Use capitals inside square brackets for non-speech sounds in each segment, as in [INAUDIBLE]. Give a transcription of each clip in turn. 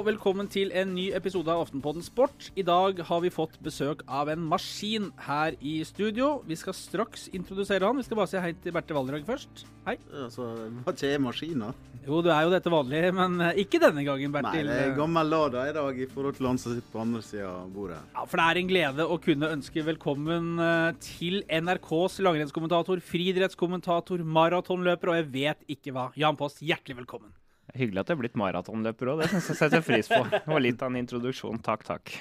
og velkommen til en ny episode av Aftenpodden Sport. I dag har vi fått besøk av en maskin her i studio. Vi skal straks introdusere han. Vi skal bare si hei til Berthe Valdrag først. Hei. Altså, hva jeg maskiner? Jo, du er jo dette vanlig, men eh, ikke denne gangen, Nei, det er gammel Lada i dag i forhold til han som sitter på andre sida av bordet. Ja, for det er en glede å kunne ønske velkommen eh, til NRKs langrennskommentator, friidrettskommentator, maratonløper og jeg vet ikke hva. Jan Post, hjertelig velkommen. Hyggelig at det er blitt maratonløper òg, det synes jeg setter pris på. Det var litt av en introduksjon. Takk, takk.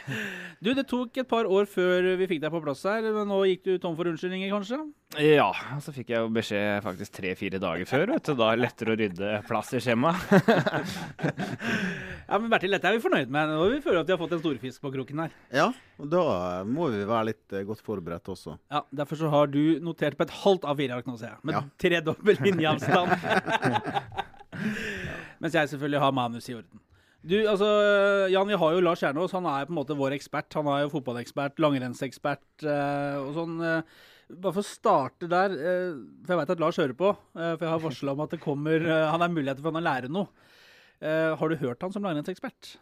Du, det tok et par år før vi fikk deg på plass her, men nå gikk du tom for unnskyldninger, kanskje? Ja, så fikk jeg jo beskjed faktisk tre-fire dager før, vet du. Da er det lettere å rydde plass i skjemaet. [LAUGHS] Ja, men Bertil, dette er vi fornøyd med. Nå vi føler at vi har fått en storfisk på kroken her. Ja, og da må vi være litt eh, godt forberedt også. Ja, Derfor så har du notert på et halvt A4-ark nå, ser jeg. Med Ja. tredobbel linjeavstand. [LAUGHS] [LAUGHS] Mens jeg selvfølgelig har manus i orden. Du, altså, Jan, vi har jo Lars Kjernås. Han er på en måte vår ekspert. Han er jo fotballekspert, langrennsekspert eh, og sånn. Eh, bare for å starte der, eh, for jeg veit at Lars hører på. Eh, for jeg har varsla om at det kommer eh, Han er muligheter for han å lære noe. Eh, har du hørt han som langrennsekspert?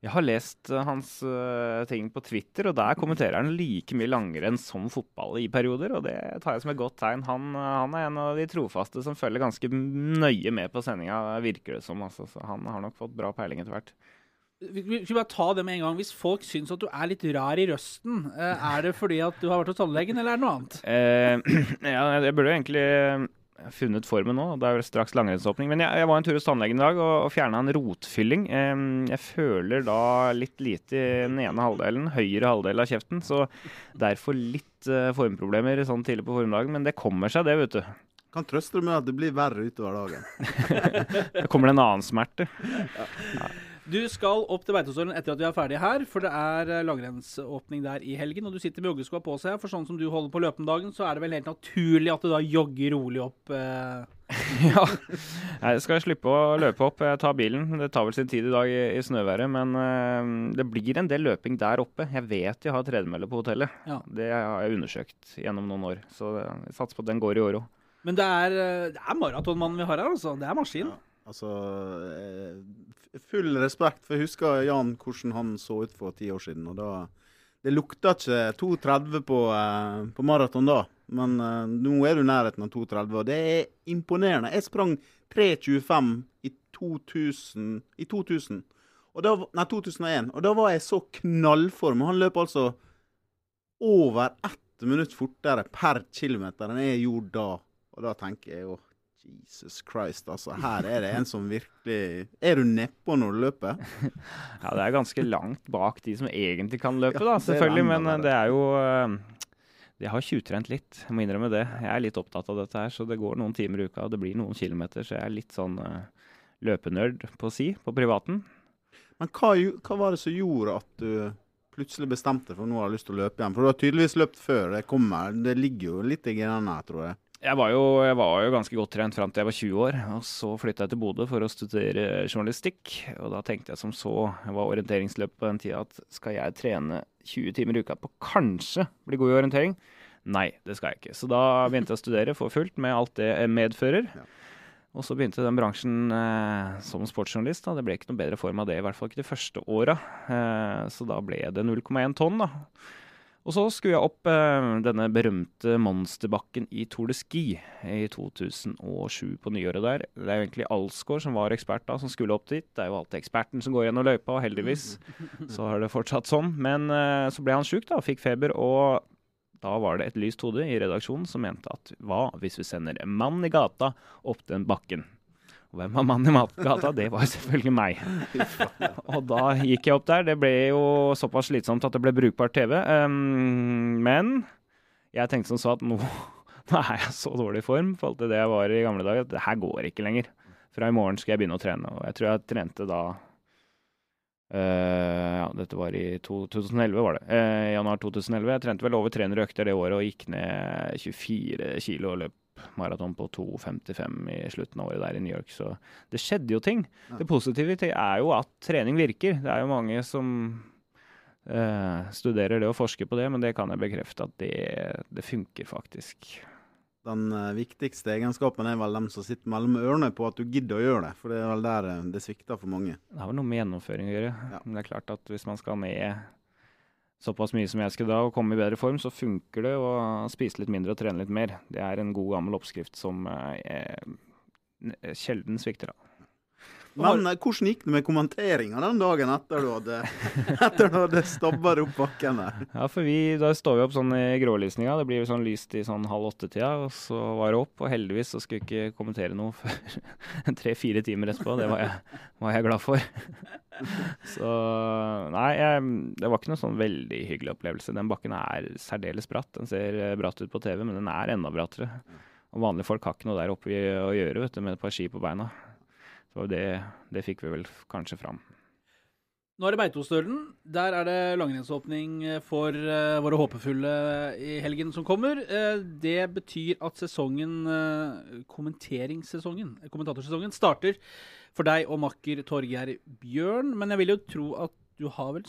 Jeg har lest eh, hans uh, ting på Twitter, og der kommenterer han like mye langrenn som fotball i perioder, og det tar jeg som et godt tegn. Han, eh, han er en av de trofaste som følger ganske nøye med på sendinga, virker det som. Altså, så han har nok fått bra peiling etter hvert. Vi vi skal bare ta det med en gang. Hvis folk syns at du er litt rar i røsten, er det fordi at du har vært hos tannlegen, eller er det noe annet? Uh, [CLEARS THROAT] ja, jeg burde jo egentlig funnet formen nå. Det er jo straks langrennsåpning. Men jeg, jeg var en tur hos tannlegen i dag og, og fjerna en rotfylling. Jeg føler da litt lite i den ene halvdelen, høyre halvdel av kjeften. Så derfor litt eh, formproblemer sånn tidlig på formdagen. Men det kommer seg, det, vet du. Kan trøste deg med at det blir verre utover dagen. [LAUGHS] Det kommer det en annen smerte. Du skal opp til Beitostølen etter at vi er ferdige her, for det er eh, langrennsåpning der i helgen. Og du sitter med joggeskoa på seg, for sånn som du holder på løpendagen, så er det vel helt naturlig at du da jogger rolig opp eh. [LAUGHS] ja. Jeg skal slippe å løpe opp. Jeg tar bilen. Det tar vel sin tid i dag i, i snøværet. Men eh, det blir en del løping der oppe. Jeg vet jeg har tredemølle på hotellet. Ja. Det har jeg undersøkt gjennom noen år. Så jeg satser på at den går i år òg. Men det er, eh, det er maratonmannen vi har her, altså. Det er maskin. Ja. Altså eh, Full respekt, for jeg husker Jan hvordan han så ut for ti år siden. og da Det lukta ikke 2,30 på, eh, på maraton da, men eh, nå er du i nærheten av 2,30, og det er imponerende. Jeg sprang 3,25 i 2000, i 2000. Og da, nei, 2001. Og da var jeg så knallform. Han løp altså over ett minutt fortere per kilometer enn jeg gjorde da. Og da tenker jeg jo Jesus Christ, altså. Her er det en som virkelig Er du nedpå når du løper? [LAUGHS] Ja, det er ganske langt bak de som egentlig kan løpe, da, selvfølgelig. Men eh, det er jo eh, Jeg har tjuvtrent litt, jeg må innrømme det. Jeg er litt opptatt av dette her, så det går noen timer i uka, og det blir noen kilometer. Så jeg er litt sånn uh, løpenerd på si, på privaten. Men hva, hva var det som gjorde at du plutselig bestemte for nå har jeg lyst til å løpe igjen? For du har tydeligvis løpt før det kommer. Det ligger jo litt i genene tror jeg. Jeg var, jo, jeg var jo ganske godt trent fram til jeg var 20 år, og så flytta jeg til Bodø for å studere journalistikk. Og da tenkte jeg som så, jeg var orienteringsløp på den tida, at skal jeg trene 20 timer i uka på kanskje bli god i orientering? Nei, det skal jeg ikke. Så da begynte jeg å studere for fullt med alt det medfører. Og så begynte den bransjen eh, som sportsjournalist. Da. Det ble ikke noe bedre form av det, i hvert fall ikke de første åra. Eh, så da ble det 0,1 tonn, da. Og så skulle jeg opp eh, denne berømte monsterbakken i Tour de Ski i 2007 på nyåret der. Det er jo egentlig Alsgaard som var ekspert da, som skulle opp dit. Det er jo alltid eksperten som går gjennom løypa, og heldigvis [LAUGHS] så har det fortsatt sånn. Men eh, så ble han sjuk da, fikk feber, og da var det et lyst hode i redaksjonen som mente at hva hvis vi sender en mann i gata opp den bakken? Hvem var mannen i matgata? Det var selvfølgelig meg. Og da gikk jeg opp der. Det ble jo såpass slitsomt at det ble brukbart TV. Um, men jeg tenkte som så at nå, nå er jeg så dårlig i form i forhold til det jeg var i gamle dager, at det her går ikke lenger. Fra i morgen skal jeg begynne å trene. Og jeg tror jeg trente da Uh, ja, dette var i to, 2011, var det. Uh, januar 2011. Jeg trente vel over 300 økter det året og gikk ned 24 kilo og løp maraton på 2,55 i slutten av året der i New York. Så det skjedde jo ting. Det positive er jo at trening virker. Det er jo mange som eh, studerer det og forsker på det, men det kan jeg bekrefte at det, det funker faktisk. den eh, viktigste egenskapen er vel dem som sitter mellom ørene på at du gidder å gjøre det. For det er vel der eh, det svikter for mange. Det har vel noe med gjennomføring å gjøre. Ja. Men det er klart at hvis man skal ned såpass mye som jeg skulle da, og komme i bedre form, så funker det å spise litt mindre og trene litt mer. Det er en god gammel oppskrift som eh, eh, sjelden svikter. da. Men eh, hvordan gikk det med kommenteringa den dagen etter du hadde, [LAUGHS] etter du hadde stabba opp bakken der? Ja, for vi, da står vi opp sånn i grålysninga. Det blir sånn lyst i sånn halv åtte-tida. Og så var det opp, og heldigvis så skulle jeg ikke kommentere noe før [LAUGHS] tre-fire timer etterpå. Det var jeg, var jeg glad for. [LAUGHS] Så nei, jeg, det var ikke noe sånn veldig hyggelig opplevelse. Den bakken er særdeles bratt. Den ser eh, bratt ut på TV, men den er enda brattere. Og vanlige folk har ikke noe der oppe å gjøre vet du, med et par ski på beina. Så det, det fikk vi vel kanskje fram. Nå er det Beitostølen. Der er det langrennsåpning for eh, våre håpefulle i helgen som kommer. Eh, det betyr at sesongen, eh, kommenteringssesongen, kommentatorsesongen, starter for deg og makker Torgeir Bjørn. Men jeg vil jo tro at du har vel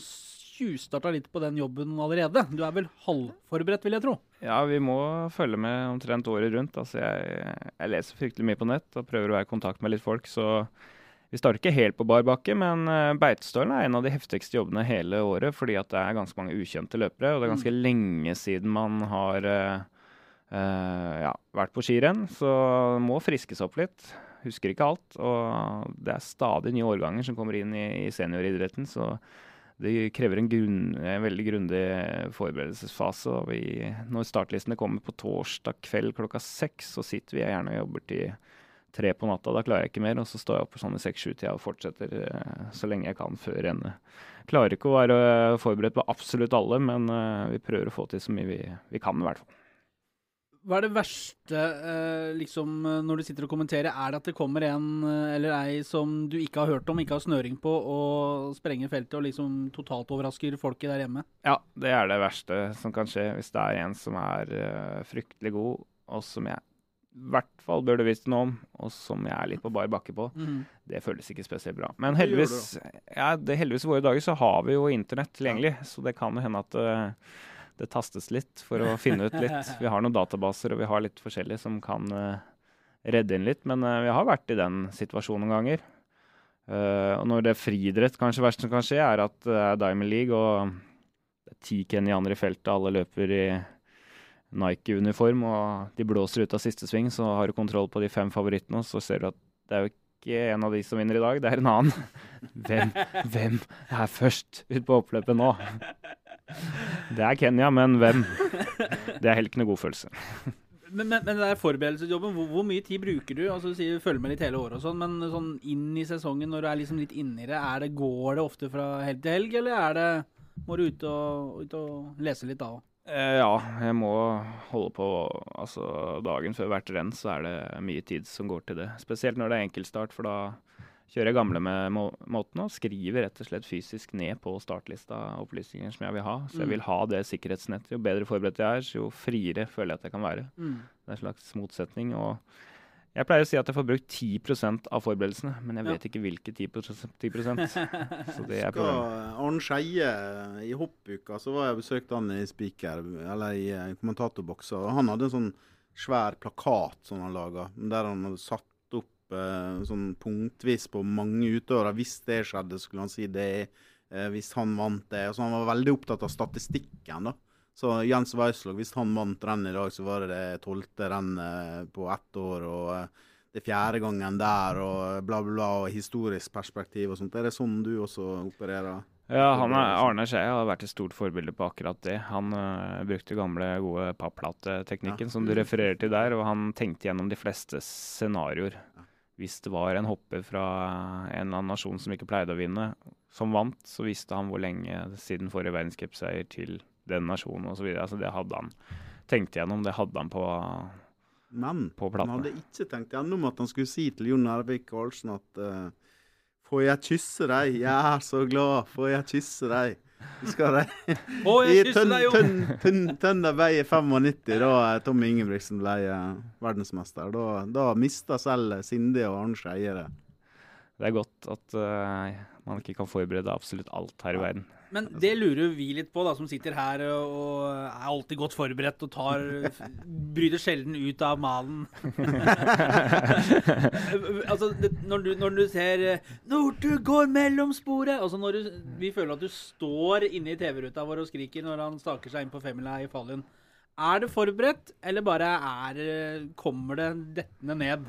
tjuvstarta litt på den jobben allerede? Du er vel halvforberedt, vil jeg tro? Ja, vi må følge med omtrent året rundt. Altså, jeg, jeg leser fryktelig mye på nett og prøver å være i kontakt med litt folk, så vi starter ikke helt på bar bakke, men uh, Beitostølen er en av de heftigste jobbene hele året, fordi at det er ganske mange ukjente løpere, og det er ganske lenge siden man har eh, eh, ja, vært på skirenn, så må friskes opp litt. Husker ikke alt, og det er stadig nye årganger som kommer inn i, i senioridretten, så det krever en, grunn, en veldig grundig forberedelsesfase. og vi, Når startlistene kommer på torsdag kveld klokka seks, så sitter vi gjerne og jobber til tre på natta. Da klarer jeg ikke mer, og så står jeg opp sånn i seks-sju-tida og fortsetter eh, så lenge jeg kan før ende. Klarer ikke å være forberedt på absolutt alle, men eh, vi prøver å få til så mye vi, vi kan, i hvert fall. Hva er det verste eh, liksom, eh, når du sitter og kommenterer? Er det at det kommer en eh, eller ei som du ikke har hørt om, ikke har snøring på, og sprenger feltet og liksom totalt overrasker folket der hjemme? Ja, det er det verste som kan skje hvis det er en som er fryktelig god, og som jeg i hvert fall burde visst noe om, og som jeg er litt på bar bakke på. Det føles ikke spesielt bra. Men heldigvis, ja, det, heldigvis i våre dager så har vi jo internett tilgjengelig, så det kan jo hende at eh, det tastes litt for å finne ut litt. Vi har noen databaser og vi har litt forskjellig som kan eh, redde inn litt, men eh, vi har vært i den situasjonen noen ganger. Eh, og når det er friidrett, kanskje verst som kan skje, er at det er Diamond League og det er ti kenyanere i feltet, alle løper i Nike-uniform, og de blåser ut av siste sving, så har du kontroll på de fem favorittene, og så ser du at det er jo ikke en av de som vinner i dag, det er en annen. Hvem, hvem er først ut på oppløpet nå? Det er Kenya, men hvem? Det er heller ikke noe god følelse. Men, men, men det der forberedelsesjobben, hvor, hvor mye tid bruker du? Altså Du sier Følg med litt hele året og sånn, men sånn inn i sesongen, når du er liksom litt inni det, er det, går det ofte fra helg til helg, eller er det må du ut og, ut og lese litt da òg? Eh, ja, jeg må holde på altså dagen før hvert renn, så er det mye tid som går til det. Spesielt når det er enkeltstart, for da kjører jeg gamle med må måten og skriver rett og slett fysisk ned på startlista opplysninger som jeg vil ha. Så jeg Mm. vil ha det sikkerhetsnettet. Jo bedre forberedt jeg er, jo friere føler jeg at jeg kan være. Mm. Det er en slags motsetning. og jeg pleier å si at jeg får brukt 10 av forberedelsene, men jeg Ja. vet ikke hvilke 10 10 [LAUGHS] Så det er problemet. Arne Skeie i hoppuka, så var jeg besøkt han i speaker, eller i kommentatorboksa. og Han hadde en sånn svær plakat som han laga, der han hadde satt opp eh, sånn punktvis på mange utøvere. Hvis det skjedde, skulle han si det. Eh, hvis han vant det. Så han var veldig opptatt av statistikken, da. Så Jens Weislog, hvis han vant rennet i dag, så var det det tolvte rennet på ett år. og eh, det fjerde gangen der, og bla, bla, bla, og historisk perspektiv og sånt. Er det sånn du også opererer? Ja, han er, Arne Skeie har vært et stort forbilde på akkurat det. Han uh, brukte gamle, gode papplateteknikken Ja. som du refererer til der, og han tenkte gjennom de fleste scenarioer. Hvis det var en hopper fra en eller annen nasjon som ikke pleide å vinne, som vant, så visste han hvor lenge siden forrige verdenscupseier til den nasjonen osv. Altså, det hadde han tenkt gjennom. Det hadde han på, Men på han hadde ikke tenkt gjennom at han skulle si til Jon Ervik Karlsen at uh, Får jeg kysse deg? Jeg er så glad. Får jeg kysse deg? Husker de? I jeg veier Tøn- deg, jo! Tøn- Tøn- Tøndervei i 95, da er Tommy Ingebrigtsen ble verdensmester. Da, da mista selv Sinde og Arne Skeie det. det er godt at uh, man ikke kan forberede absolutt alt her i verden. Men det lurer vi litt på, da, som sitter her og er alltid godt forberedt og tar Bryter sjelden ut av malen. [LAUGHS] altså, det, når, du, når, du, ser Northug går mellom sporet altså når du, Vi føler at du står inne i TV-ruta vår og skriker når han staker seg inn på Femila i Falun. Er det forberedt, eller bare er, kommer det dettende ned?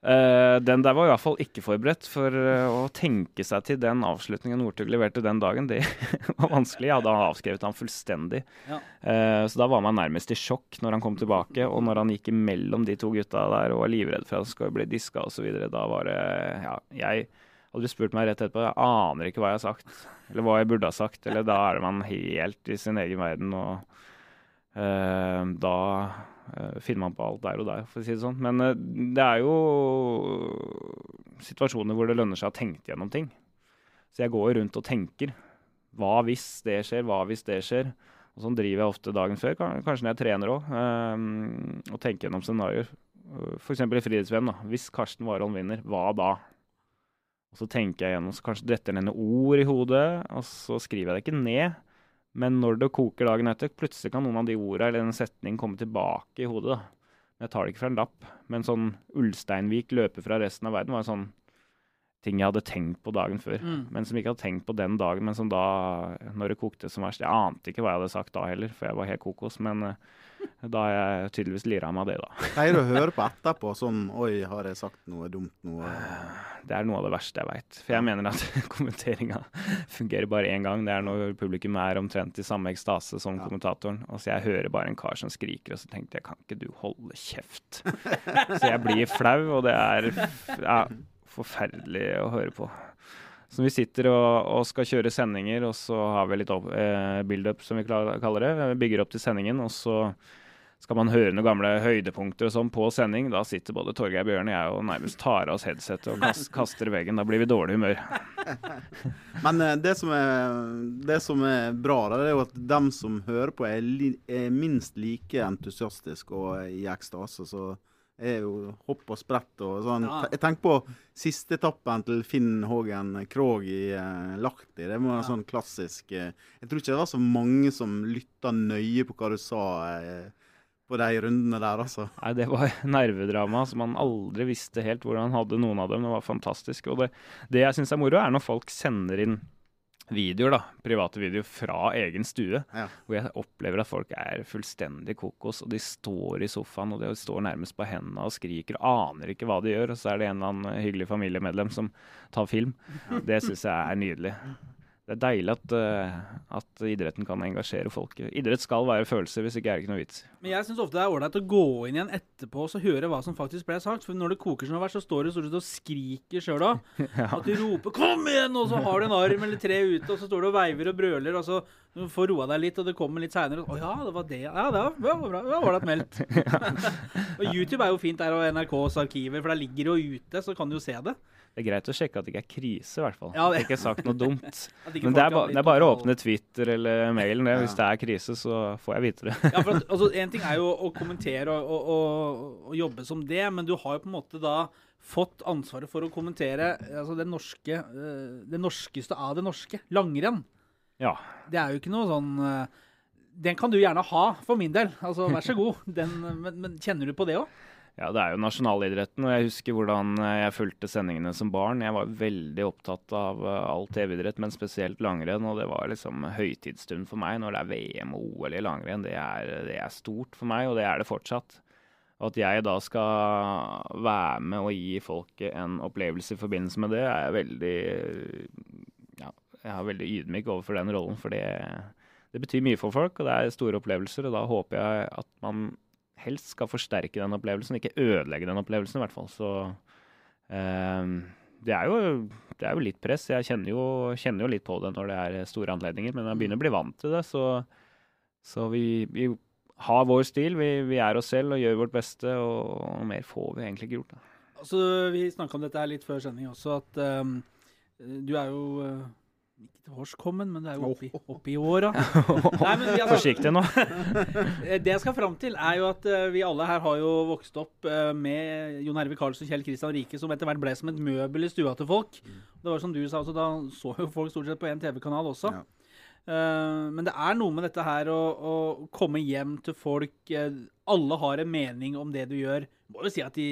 Uh, den der var i hvert fall ikke forberedt. For uh, å tenke seg til den avslutningen Northug leverte den dagen, det [LAUGHS] var vanskelig. Jeg hadde avskrevet han fullstendig. Ja. Uh, så da var man nærmest i sjokk når han kom tilbake. Og når han gikk imellom de to gutta der og var livredd for at han skulle bli diska osv., da var det Ja, jeg hadde du spurt meg rett etterpå, jeg aner ikke hva jeg har sagt. Eller hva jeg burde ha sagt. Eller da er man helt i sin egen verden. og da finner man på alt der og der, for å si det sånn. Men uh, det er jo situasjoner hvor det lønner seg å tenke gjennom ting. Så jeg går rundt og tenker. Hva hvis det skjer? Hva hvis det skjer? Og sånn driver jeg ofte dagen før, kanskje når jeg trener òg, um, og tenker gjennom scenarioer. F.eks. i Frihets-VM. Hvis Karsten Warholm vinner, hva da? Og så tenker jeg gjennom, så kanskje detter ned ord i hodet, og så skriver jeg det ikke ned. Men når det koker dagen etter, plutselig kan noen av de ordene eller en setning komme tilbake i hodet. da. Jeg tar det ikke fra en lapp. Men sånn Ulsteinvik løper fra resten av verden var en sånn ting jeg hadde tenkt på dagen før. Mm. Men som jeg ikke hadde tenkt på den dagen, men som da, når det kokte som verst Jeg ante ikke hva jeg hadde sagt da heller, for jeg var helt kokos. Men uh, da har jeg tydeligvis lira meg det, da. Pleier du å høre på etterpå sånn Oi, har jeg sagt noe dumt nå? Det er noe av det verste jeg veit. For jeg mener at [LAUGHS] kommenteringa fungerer bare én gang. Det er når publikum er omtrent i samme ekstase som ja. kommentatoren. Og så jeg hører bare en kar som skriker, og så tenkte jeg kan ikke du holde kjeft? så jeg blir flau, og det er ja, forferdelig å høre på. Så vi sitter og, og, skal kjøre sendinger, og så har vi litt eh, build-up, som vi kaller det. Vi bygger opp til sendingen, og så skal man høre noen gamle høydepunkter og sånn på sending. Da sitter både Torgeir Bjørn og jeg og nærmest tar av oss headsetet og kast, kaster veggen. Da blir vi i dårlig humør. [LAUGHS] Men eh, det som, er, det som er bra, det er jo at dem som hører på, er, li, er minst like entusiastiske og i ekstase. så er jo hopp og sprett og sånn. Ja. Jeg tenker på siste etappen til Finn Hågen Krog i eh, Lahti. Det var ja. sånn klassisk uh, Jeg tror ikke det var så mange som lytta nøye på hva du sa uh, på de rundene der, altså. Nei, det var [LAUGHS] nervedrama som man aldri visste helt hvordan hadde noen av dem. Det var fantastisk. Og det, det jeg syns er moro, er når folk sender inn videoer, da, private videoer fra egen stue. Ja. Hvor jeg opplever at folk er fullstendig kokos, og de står i sofaen og de står nærmest på hendene og skriker og aner ikke hva de gjør. Og så er det en eller annen hyggelig familiemedlem som tar film. Det syns jeg er nydelig det er deilig at, uh, at, idretten kan engasjere folk. Idrett skal være følelser, hvis ikke er det ikke noe vits. Men jeg syns ofte det er ålreit å gå inn igjen etterpå og høre hva som faktisk ble sagt. For når det koker sånn verst, så står du stort sett og skriker sjøl òg. [LAUGHS] ja. At du roper 'kom igjen', og så har du en arm eller tre ute, og så står du og veiver og brøler, og så får roa deg litt, og det kommer litt seinere. 'Å ja, det var det. Ja, det var, bra. Det var ålreit meldt'. [LAUGHS] [LAUGHS] og YouTube er jo fint der, og NRKs arkiver, for der ligger det jo ute, så kan du jo se det. Det er greit å sjekke at det ikke er krise, i hvert fall. Ja, det. Ikke sagt noe dumt. [LAUGHS] Men det er, ba, det er, bare å åpne Twitter eller mailen. Det. Hvis det er krise, så får jeg vite det. ja, for at, altså, En ting er jo [LAUGHS] å kommentere og, og, og, og, jobbe som det, men du har jo på en måte da fått ansvaret for å kommentere altså, det, norske, uh, det norskeste av det norske. Langrenn. Ja. Det er jo ikke noe sånn uh, Den kan du gjerne ha, for min del. Altså, Vær så god. Den, men, men kjenner du på det òg? Ja, det er jo nasjonalidretten. og Jeg husker hvordan eh, jeg fulgte sendingene som barn. Jeg var veldig opptatt av eh, all TV-idrett, men spesielt langrenn. Og det var liksom høytidsstund for meg når det er VM og OL i langrenn. Det er, det er stort for meg, og det er det fortsatt. Og at jeg da skal være med og gi folket en opplevelse i forbindelse med det, er jeg veldig ja, jeg er veldig ydmyk overfor den rollen. For det, det betyr mye for folk, og det er store opplevelser. Og da håper jeg at man helst skal forsterke den opplevelsen, ikke ødelegge den opplevelsen i hvert fall. Så eh, det, er jo, det, er jo, litt press. Jeg kjenner jo, kjenner jo, litt på det når det er store anledninger, men jeg begynner å bli vant til det. Så, så vi, vi, har vår stil. Vi, vi, er oss selv og gjør vårt beste, og, og mer får vi egentlig ikke gjort. Da. Altså, vi snakka om dette her litt før sending også, at um, du er jo uh, Ikke til årskommen, men det er jo oppi, oppi åra. [LAUGHS] Forsiktig nå. [LAUGHS] Eh, Det jeg skal fram til, er jo at eh, vi alle her har jo vokst opp eh, med Jon Herve Karlsen og Kjell Kristian Rike, som etter hvert ble som et møbel i stua til folk. Det var som du sa, altså, da så jo folk stort sett på én TV-kanal også. Ja. Eh, men det er noe med dette her å, å komme hjem til folk Alle har en mening om det du gjør. Må jo si at de,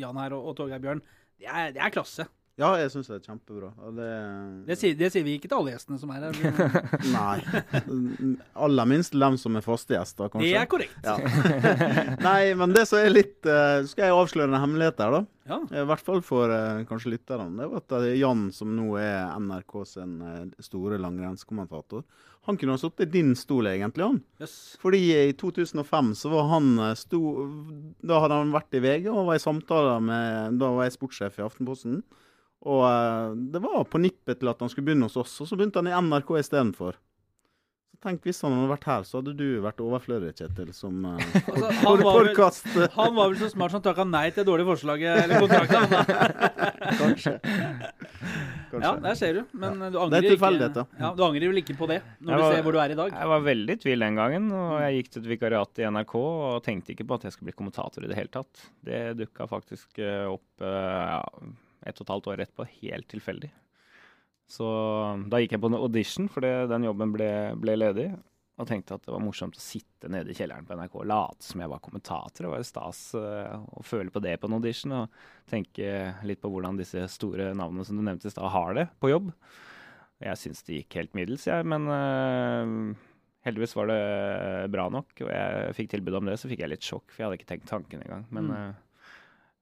Jan her og, og Torgeir Bjørn, det er, det er klasse. Ja, jeg syns det er kjempebra. Det, Det sier, det sier vi ikke til alle gjestene som er her. [LAUGHS] Nei. Aller minst dem som er faste gjester, kanskje. Det er korrekt. Ja. [LAUGHS] Nei, men det som er litt uh, Skal jeg avsløre en hemmelighet her, da? Ja. I hvert fall for uh, kanskje lytterne. Det var at er Jan, som nå er NRK sin eh, store langrennskommentator, han kunne ha sittet i din stol, egentlig, han. Yes. Fordi i 2005 så var han eh, sto, Da hadde han vært i VG og var i samtaler med Da var jeg sportssjef i Aftenposten. Og eh, det var på nippet til at han skulle begynne hos oss, og så begynte han i NRK istedenfor. Så tenk hvis han hadde vært her, så hadde du vært overflødig, Kjetil, som uh, [LAUGHS] Altså, han, var vel, han var vel så smart som takka nei til det dårlige forslaget eller kontrakten. [LAUGHS] Kanskje. Kanskje. Ja, der ser du. Men du Det er angrer, ikke, ja, du angrer vel ikke på det, når var, du ser hvor du er i dag? Jeg var veldig i tvil den gangen, og jeg gikk til et vikariat i NRK og tenkte ikke på at jeg skulle bli kommentator i det hele tatt. Det dukka faktisk eh, opp uh, ja, ett og et halvt år etterpå, helt tilfeldig. Så da gikk jeg på en audition, fordi den jobben ble, ble ledig. Og tenkte at det var morsomt å sitte nede i kjelleren på NRK og late som jeg var kommentator. Det var jo stas å føle på det på en audition, og tenke litt på hvordan disse store navnene som du nevnte i stad, har det på jobb. Jeg syns det gikk helt middels, jeg, men uh, heldigvis var det bra nok. Og jeg fikk tilbud om det, så fikk jeg litt sjokk, for jeg hadde ikke tenkt tanken engang. Men Mm.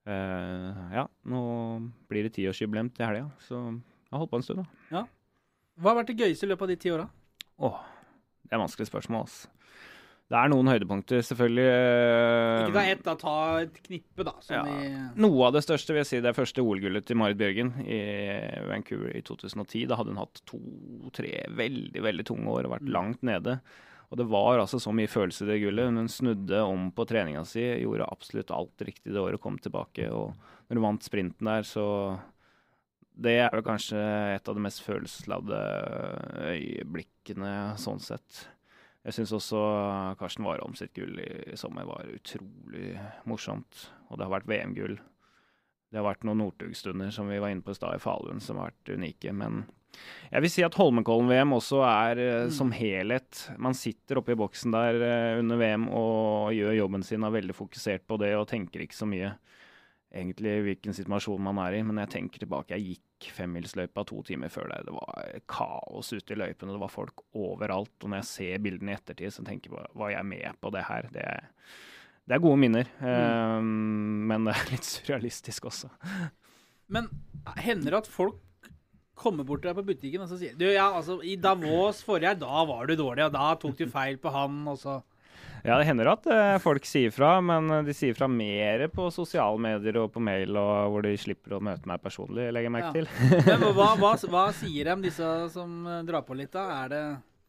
Eh, ja, nå blir det tiårsjubileum til helga, så jeg har holdt på en stund, da. Hva har vært det gøyeste i løpet av de ti åra? Åh, det er vanskelig spørsmål, altså. Det er noen høydepunkter, selvfølgelig. eh, Ikke ta ett, da. Ta et knippe, da. Ja. i Noe av det største vil jeg si det er første OL-gullet til Marit Bjørgen i Vancouver i 2010. Da hadde hun hatt to-tre veldig veldig tunge år og vært Mm. langt nede. Og det var altså så mye følelse i det gullet. Hun snudde om på treninga si, gjorde absolutt alt riktig det året, kom tilbake. Og når hun vant sprinten der, så Det er vel kanskje et av de mest følelsesladde øyeblikkene sånn sett. Jeg syns også Karsten Warholm sitt gull i sommer var utrolig morsomt. Og det har vært VM-gull. Det har vært noen Northug-stunder som vi var inne på i stad i Falun, som har vært unike. Men jeg vil si at Holmenkollen-VM også er Mm. som helhet. Man sitter oppe i boksen der eh, under VM og gjør jobben sin, er veldig fokusert på det og tenker ikke så mye egentlig hvilken situasjon man er i. Men jeg tenker tilbake, jeg gikk femmilsløypa to timer før det. Det var kaos ute i løypene, det var folk overalt. Og når jeg ser bildene i ettertid, så tenker jeg var jeg med på det her? Det er, det er gode minner, eh, men det er litt surrealistisk også. Men hender det at folk kommer bort til deg på butikken og så sier Du, ja, altså, i Davos forrige helg, da var du dårlig, og da tok du feil på han, og så Ja, det hender at eh, folk sier fra, men eh, de sier fra mer på sosiale medier og på mail, og hvor de slipper å møte meg personlig, legger jeg merke Ja. til. Men hva, [LAUGHS] hva, hva sier de, disse som eh, drar på litt, da? Er det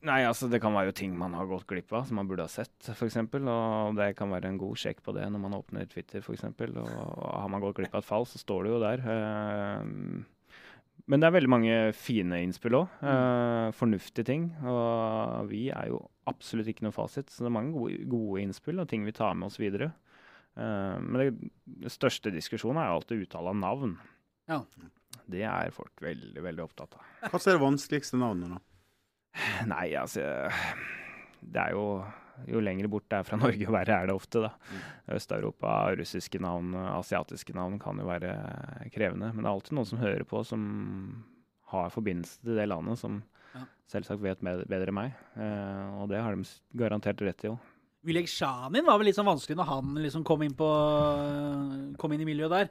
Nei, altså det kan være jo ting man har gått glipp av, som man burde ha sett, f.eks. Og det kan være en god sjekk på det når man åpner Twitter, f.eks. Og har man gått glipp av et fall, så står det jo der. Eh, Men det er veldig mange fine innspill òg. Fornuftige ting. Og vi er jo absolutt ikke noe fasit, så det er mange gode, gode innspill og ting vi tar med oss videre. Eh, Men det, det største diskusjonen er jo alltid uttale av navn. Ja. Det er folk veldig, veldig opptatt av. Hva er det vanskeligste navnet, da? Nei, altså Det er jo Jo lenger bort det er fra [LAUGHS] Norge, jo verre er det ofte, da. Øst-Europa, russiske navn, asiatiske navn kan jo være krevende. Men det er alltid noen som hører på, som har forbindelse til det landet, som Ja. selvsagt vet bedre enn meg. Eh, og det har de garantert rett i òg. Wilek Shanin var vel litt sånn vanskelig når han liksom kom inn, på, kom inn i miljøet der.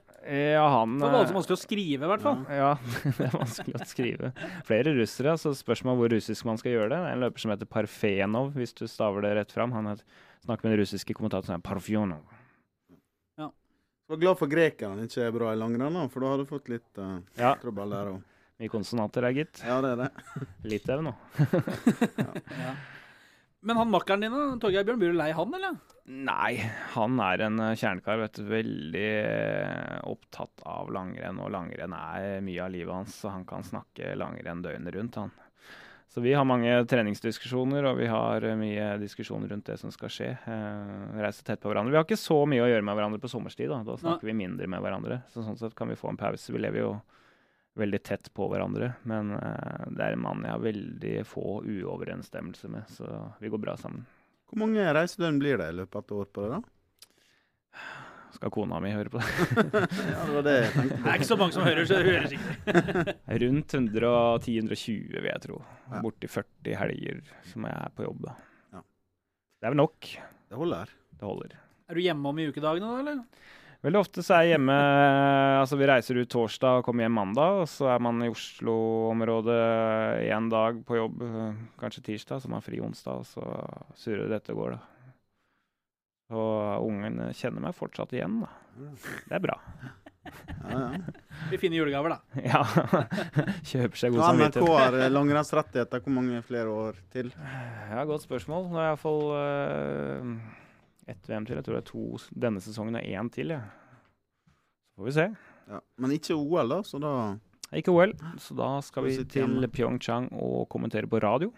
Ja, han Det var voldsomt eh, vanskelig å skrive, i hvert fall. Ja, [LAUGHS] det er vanskelig å skrive. Flere russere, så spørsmål hvor russisk man skal gjøre det. Det er en løper som heter Parfenov, hvis du staver det rett fram. Han snakker med den russiske kommentatoren som Ja. Parfjonov. Jeg var glad for grekeren ikke er bra i langrenn, for da hadde du fått litt uh, Ja, trøbbel der òg. mye konsonanter her, gitt. Ja, det er det. Litauen nå. [LAUGHS] Ja. Men han makkeren din, Torgeir Bjørn, blir du lei han, eller? Nei, han er en eh, kjernekar. vet du, Veldig eh, opptatt av langrenn, og langrenn er mye av livet hans. Så han kan snakke langrenn døgnet rundt, han. Så vi har mange treningsdiskusjoner, og vi har eh, mye diskusjoner rundt det som skal skje. Eh, reise tett på hverandre. Vi har ikke så mye å gjøre med hverandre på sommerstid. Da, da snakker vi mindre med hverandre. Så sånn sett kan vi få en pause. Vi lever jo veldig tett på hverandre. Men uh, det er en mann jeg har veldig få uoverensstemmelser med, så vi går bra sammen. Hvor mange reisedøgn blir det i løpet av et år på det? da? Skal kona mi høre på det? [LAUGHS] ja, det var det jeg tenkte Det er ikke så mange som hører, så det høres ikke. [LAUGHS] [LAUGHS] Rundt 110-120, vil jeg tro. Ja. Borti 40 helger som jeg er på jobb. da. Ja. Det er vel nok. Det holder. Det holder. Er du hjemme om i ukedagene, da, eller? Veldig ofte så er jeg hjemme Altså vi reiser ut torsdag og kommer hjem mandag, og så er man i Oslo-området én dag på jobb, øh, kanskje tirsdag, så man har fri onsdag, og så surrer dette og går, da. Og ungen kjenner meg fortsatt igjen, da. Det er bra. Ja, ja. Vi finner julegaver, da. [LAUGHS] Ja. Kjøper seg god samvittighet. NRK har eh, langrennsrettigheter hvor mange flere år til? Ja, godt spørsmål. Nå er iallfall uh, ett VM til. Jeg tror det er to denne sesongen og én til, ja. Så får vi se. Ja. Men ikke OL, da, så da Ikke OL, så da skal vi til? Pyeongchang og kommentere på radio.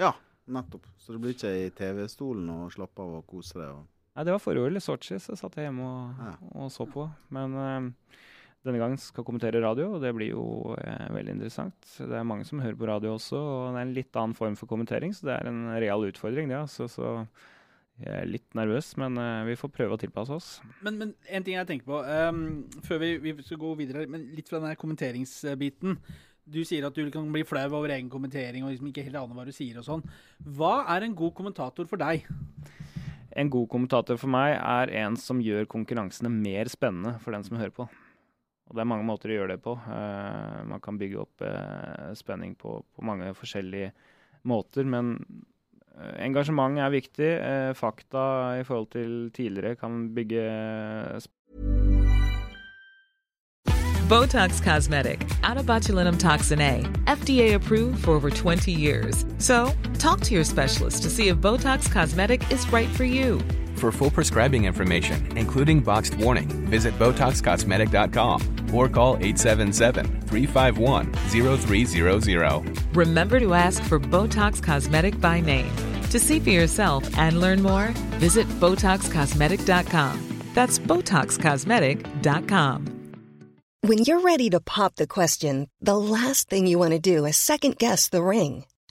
Ja, nettopp. Så det blir ikke i TV-stolen og slappe av og kose deg. Og... Nei, det var forrige år i Sotsji, så satt jeg hjemme og, Ja. og så på. Men eh, denne gangen skal jeg kommentere radio, og det blir jo eh, veldig interessant. Det er mange som hører på radio også, og det er en litt annen form for kommentering, så det er en real utfordring, det. Altså, så jeg er litt nervøs, men uh, vi får prøve å tilpasse oss. Men, men en ting jeg tenker på, um, før vi, vi skal gå videre, men litt fra den kommenteringsbiten. Du sier at du kan bli flau over egen kommentering og liksom ikke helt aner hva du sier og sånn. Hva er en god kommentator for deg? En god kommentator for meg er en som gjør konkurransene mer spennende for den som hører på. Og det er mange måter å gjøre det på. Uh, man kan bygge opp uh, spenning på, på mange forskjellige måter, men engasjement er viktig. Eh, fakta i forhold til tidligere kan bygge Botox Cosmetic, botulinum toxin A, FDA approved for over 20 years. So, talk to your specialist to see if Botox Cosmetic is right for you. For full prescribing information, including boxed warning, visit BotoxCosmetic.com or call 877-351-0300. Remember to ask for Botox Cosmetic by name. To see for yourself and learn more, visit BotoxCosmetic.com. That's BotoxCosmetic.com. When you're ready to pop the question, the last thing you want to do is second guess the ring.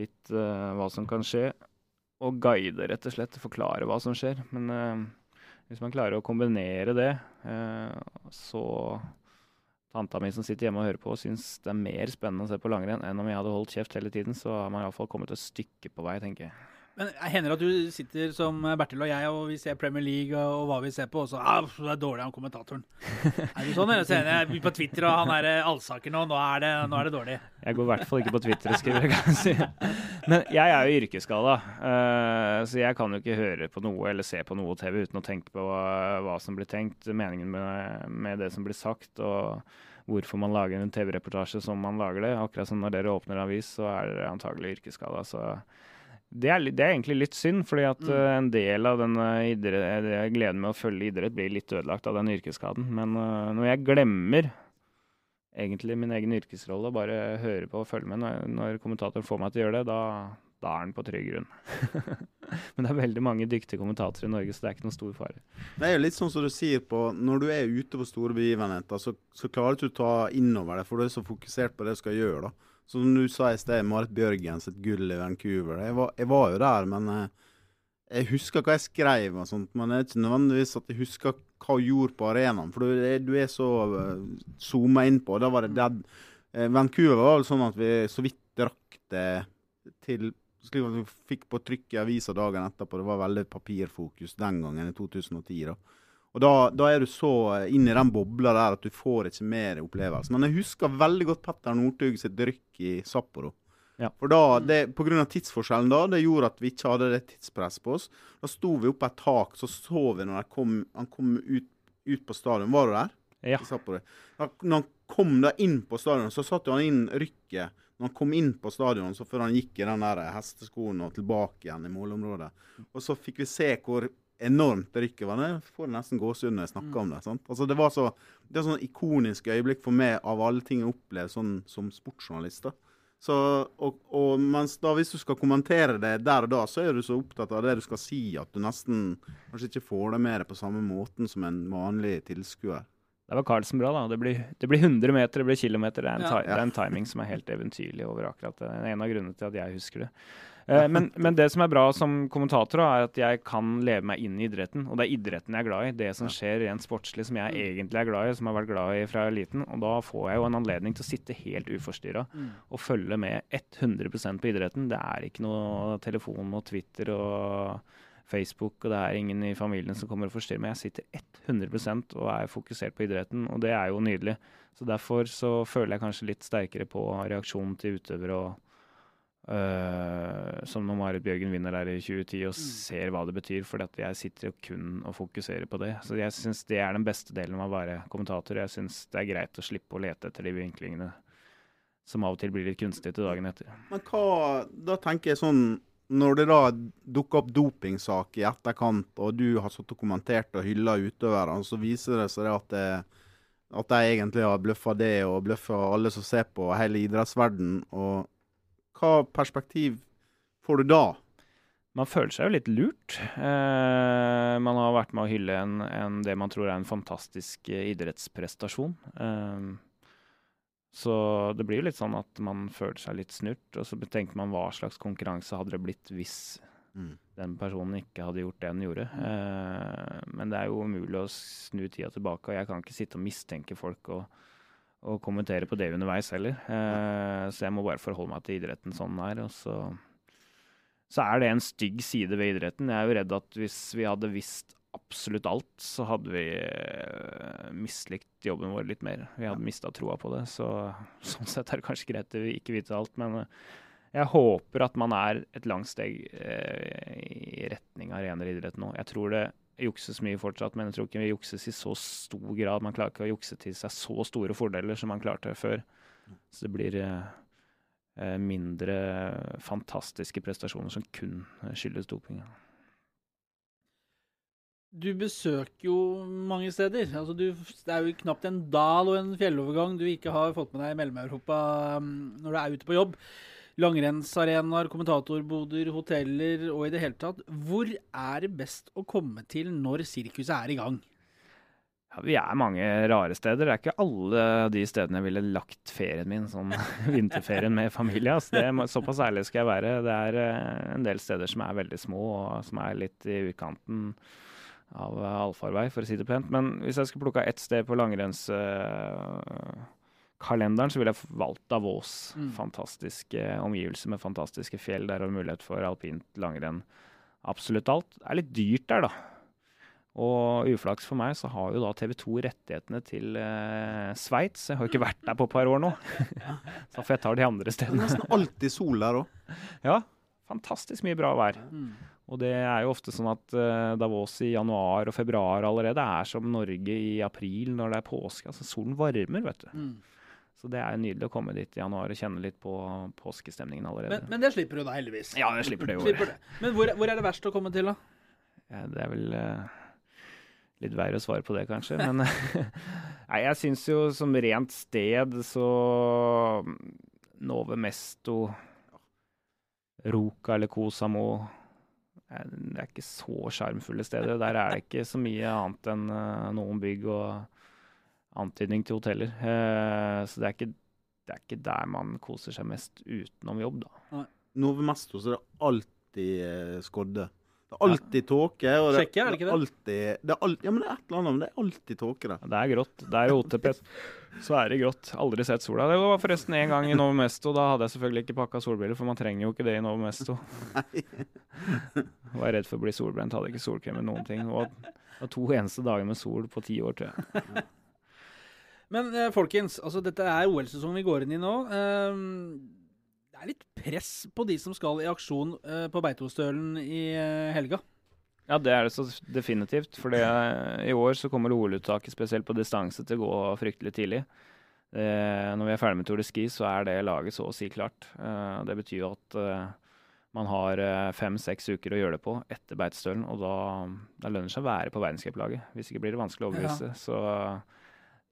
litt uh, hva som kan skje, og guide, rett og slett. Forklare hva som skjer. Men uh, Hvis man klarer å kombinere det, uh, så Tanta mi som sitter hjemme og hører på, syns det er mer spennende å se på langrenn enn om jeg hadde holdt kjeft hele tiden. Så har man iallfall kommet et stykke på vei, tenker jeg. Men hender det at du sitter som Bertil og jeg, og vi ser Premier League og, og hva vi ser på, og så ah, det er dårlig han kommentatoren. er det sånn? Eller Så jeg på Twitter, og han er eh, allsaker nå, nå er, det, nå er det dårlig. Jeg går i hvert fall ikke på Twitter og skriver, kan jeg si. Men jeg er jo yrkesskada, uh, så jeg kan jo ikke høre på noe eller se på noe TV uten å tenke på hva som blir tenkt, meningen med, med det som blir sagt. og hvorfor man lager en TV-reportasje som man lager det. Akkurat som når dere åpner avis, så er dere antagelig yrkesskada. Så det er, det er, egentlig litt synd, fordi at mm. uh, en del av den idrett, gleden med å følge idrett blir litt ødelagt av den yrkesskaden. Men uh, når jeg glemmer egentlig min egen yrkesrolle og bare hører på og følger med når, når kommentatoren får meg til å gjøre det, da, da er den på trygg grunn. [LAUGHS] Men det er veldig mange dyktige kommentatorer i Norge, så det er ikke noen stor fare. Det er jo litt sånn som du sier på Når du er ute på store begivenheter, så, så klarer du ikke å ta innover det, for du er så fokusert på det du skal gjøre. da. Som du sa i sted, Marit Bjørgens et gull i Vancouver. Jeg var, jeg var jo der, men eh, jeg husker hva jeg skrev og sånt. Men det er ikke nødvendigvis at jeg husker hva hun gjorde på arenaen, for du, du er så uh, zooma inn på. Da var det dead. Eh, Vancouver var vel sånn at vi så vidt rakk det til slik at vi fikk på trykk i avisa dagen etterpå. Det var veldig papirfokus den gangen, i 2010. da. Og da, da, er du så inn i den bobla der at du får ikke mer opplevelse. Men jeg husker veldig godt Petter Northug sitt rykk i Sapporo. Ja. For da, det, på grunn av tidsforskjellen da, det gjorde at vi ikke hadde det tidspresset på oss. Da sto vi oppe et tak, så så vi når kom, han kom ut, ut, på stadion. Var du der? Ja. Da, når han kom da inn på stadion, så satte han inn rykket når han kom inn på stadion, så før han gikk i den der hesteskoen og tilbake igjen i målområdet. Og så fikk vi se hvor enormt var. Jeg får nesten gåsehud når jeg snakker om det. sant? Altså Det var så, det er sånn ikonisk øyeblikk for meg av alle ting jeg opplevde sånn, som sportsjournalist. da. Så, og, og, mens da hvis du skal kommentere det der og da, så er du så opptatt av det du skal si, at du nesten kanskje ikke får det med deg på samme måten som en vanlig tilskuer. Det var Carlsen bra, da. Det blir, det blir 100 meter, det blir kilometer. Det er, en, ja. det er en timing som er helt eventyrlig over akkurat det. Det er en av grunnene til at jeg husker det. Eh, men, men, det som er bra som kommentator, er at jeg kan leve meg inn i idretten. Og det er idretten jeg er glad i. Det som skjer rent sportslig som jeg mm. egentlig er glad i, som jeg har vært glad i fra liten. Og da får jeg jo en anledning til å sitte helt uforstyrra mm. og følge med 100% på idretten. Det er ikke noe telefon og Twitter og Facebook, og det er ingen i familien som kommer og forstyrrer meg. Jeg sitter 100% og er fokusert på idretten, og det er jo nydelig. Så Derfor så føler jeg kanskje litt sterkere på reaksjonen til utøvere og Uh, som når Marit Bjørgen vinner der i 2010 og mm. ser hva det betyr. For jeg sitter jo kun og fokuserer på det. Så jeg syns det er den beste delen av å være kommentator. Jeg syns det er greit å slippe å lete etter de vinklingene som av og til blir litt kunstige til dagen etter. Men hva Da tenker jeg sånn når det da dukker opp dopingsak i etterkant, og du har satt og kommentert og hylla utøverne, så viser det seg at, det, at de egentlig har bløffa det og bløffa alle som ser på, hele idrettsverdenen. Og hva perspektiv får du da? Man føler seg jo litt lurt. Eh, man har vært med å hylle en, en, det man tror er en fantastisk idrettsprestasjon. Eh, så det blir jo litt sånn at man føler seg litt snurt, og så tenker man hva slags konkurranse hadde det blitt hvis mm. den personen ikke hadde gjort det den gjorde. Eh, men det er jo umulig å snu tida tilbake, og jeg kan ikke sitte og mistenke folk og, og kommentere på det underveis heller. Eh, så jeg må bare forholde meg til idretten sånn den er. og så så er det en stygg side ved idretten. Jeg er jo redd at hvis vi hadde visst absolutt alt, så hadde vi uh, mislikt jobben vår litt mer. Vi hadde ja. mista troa på det. Så sånn sett er det kanskje greit å ikke vite alt. Men uh, jeg håper at man er et langt steg uh, i retning av renere idrett nå. Jeg tror det jukses mye fortsatt, men jeg tror ikke vi jukses i så stor grad. Man klarer ikke å jukse til seg så store fordeler som man klarte før. Så det blir mindre fantastiske prestasjoner som kun skyldes doping. Du besøker jo mange steder. Altså du, det er jo knapt en dal og en fjellovergang du ikke har fått med deg i Mellom-Europa um, når du er ute på jobb. Langrennsarenaer, kommentatorboder, hoteller og i det hele tatt. Hvor er det best å komme til når sirkuset er i gang? Ja, vi er mange rare steder. Det er ikke alle de stedene jeg ville lagt ferien min, sånn [LAUGHS] vinterferien med familie. Altså, det, såpass ærlig skal jeg være. Det er eh, en del steder som er veldig små, og som er litt i utkanten. av eh, allfarvei, for å si det pent. Men hvis jeg skulle plukka ett sted på langrennskalenderen, så ville jeg valgt Davos. Mm. Fantastiske omgivelser med fantastiske fjell. Der har du mulighet for alpint langrenn. Absolutt alt. Det er litt dyrt der, da. Og uflaks for meg, så har jo da TV 2 rettighetene til eh, Sveits. Jeg har jo ikke vært der på et par år nå. [LAUGHS] så får jeg ta de andre Det er nesten alltid sol der òg. [LAUGHS] Ja, fantastisk mye bra vær. Mm. Og det er jo ofte sånn at eh, Davos i januar og februar allerede er som Norge i april når det er påske. Altså solen varmer, vet du. Mm. Så det er nydelig å komme dit i januar og kjenne litt på påskestemningen allerede. Men, men det slipper du da, heldigvis. ja, det slipper det jo. Slipper det. Men hvor, hvor er det verst å komme til, da? Ja, det er vel uh, litt verre å svare på det, kanskje. Men [LAUGHS] nei, jeg syns jo som rent sted så Nove Mesto, Ruka eller Kosamo eh, Det er ikke så sjarmfulle steder. Der er det ikke så mye annet enn eh, noen bygg og antydning til hoteller. Eh, så det er, ikke, det er ikke der man koser seg mest utenom jobb, da. Nove Mesto så er det alltid eh, skodde. Det er alltid tåke. og det- Tsjekkia, er det ikke det? Alltid, det er al ja, men det er et eller annet, men det er alltid tåke der. Det er grått. Det er OTP. Så er det grått. Aldri sett sola. Det var forresten en gang i Novo Mesto. Da hadde jeg selvfølgelig ikke pakka solbriller, for man trenger jo ikke det i Novo Mesto. [LAUGHS] [LAUGHS] Var redd for å bli solbrent. Hadde ikke solkrem eller noen ting. Det var to eneste dager med sol på ti år, tror jeg. [LAUGHS] Men eh, folkens, altså dette er OL-sesongen vi går inn i nå. Ehm, det er litt press på de som skal i aksjon eh, på Beitostølen i eh, helga. Ja, det er det så definitivt. For i år så kommer OL-uttaket spesielt på distanse til å gå fryktelig tidlig. Eh, når vi er ferdig med Tour de Ski, så er det laget så å si klart. Eh, det betyr jo at eh, man har eh, fem-seks uker å gjøre det på etter Beitostølen, og da, da lønner det seg å være på verdenscuplaget. Hvis ikke blir det vanskelig å overbevise. Så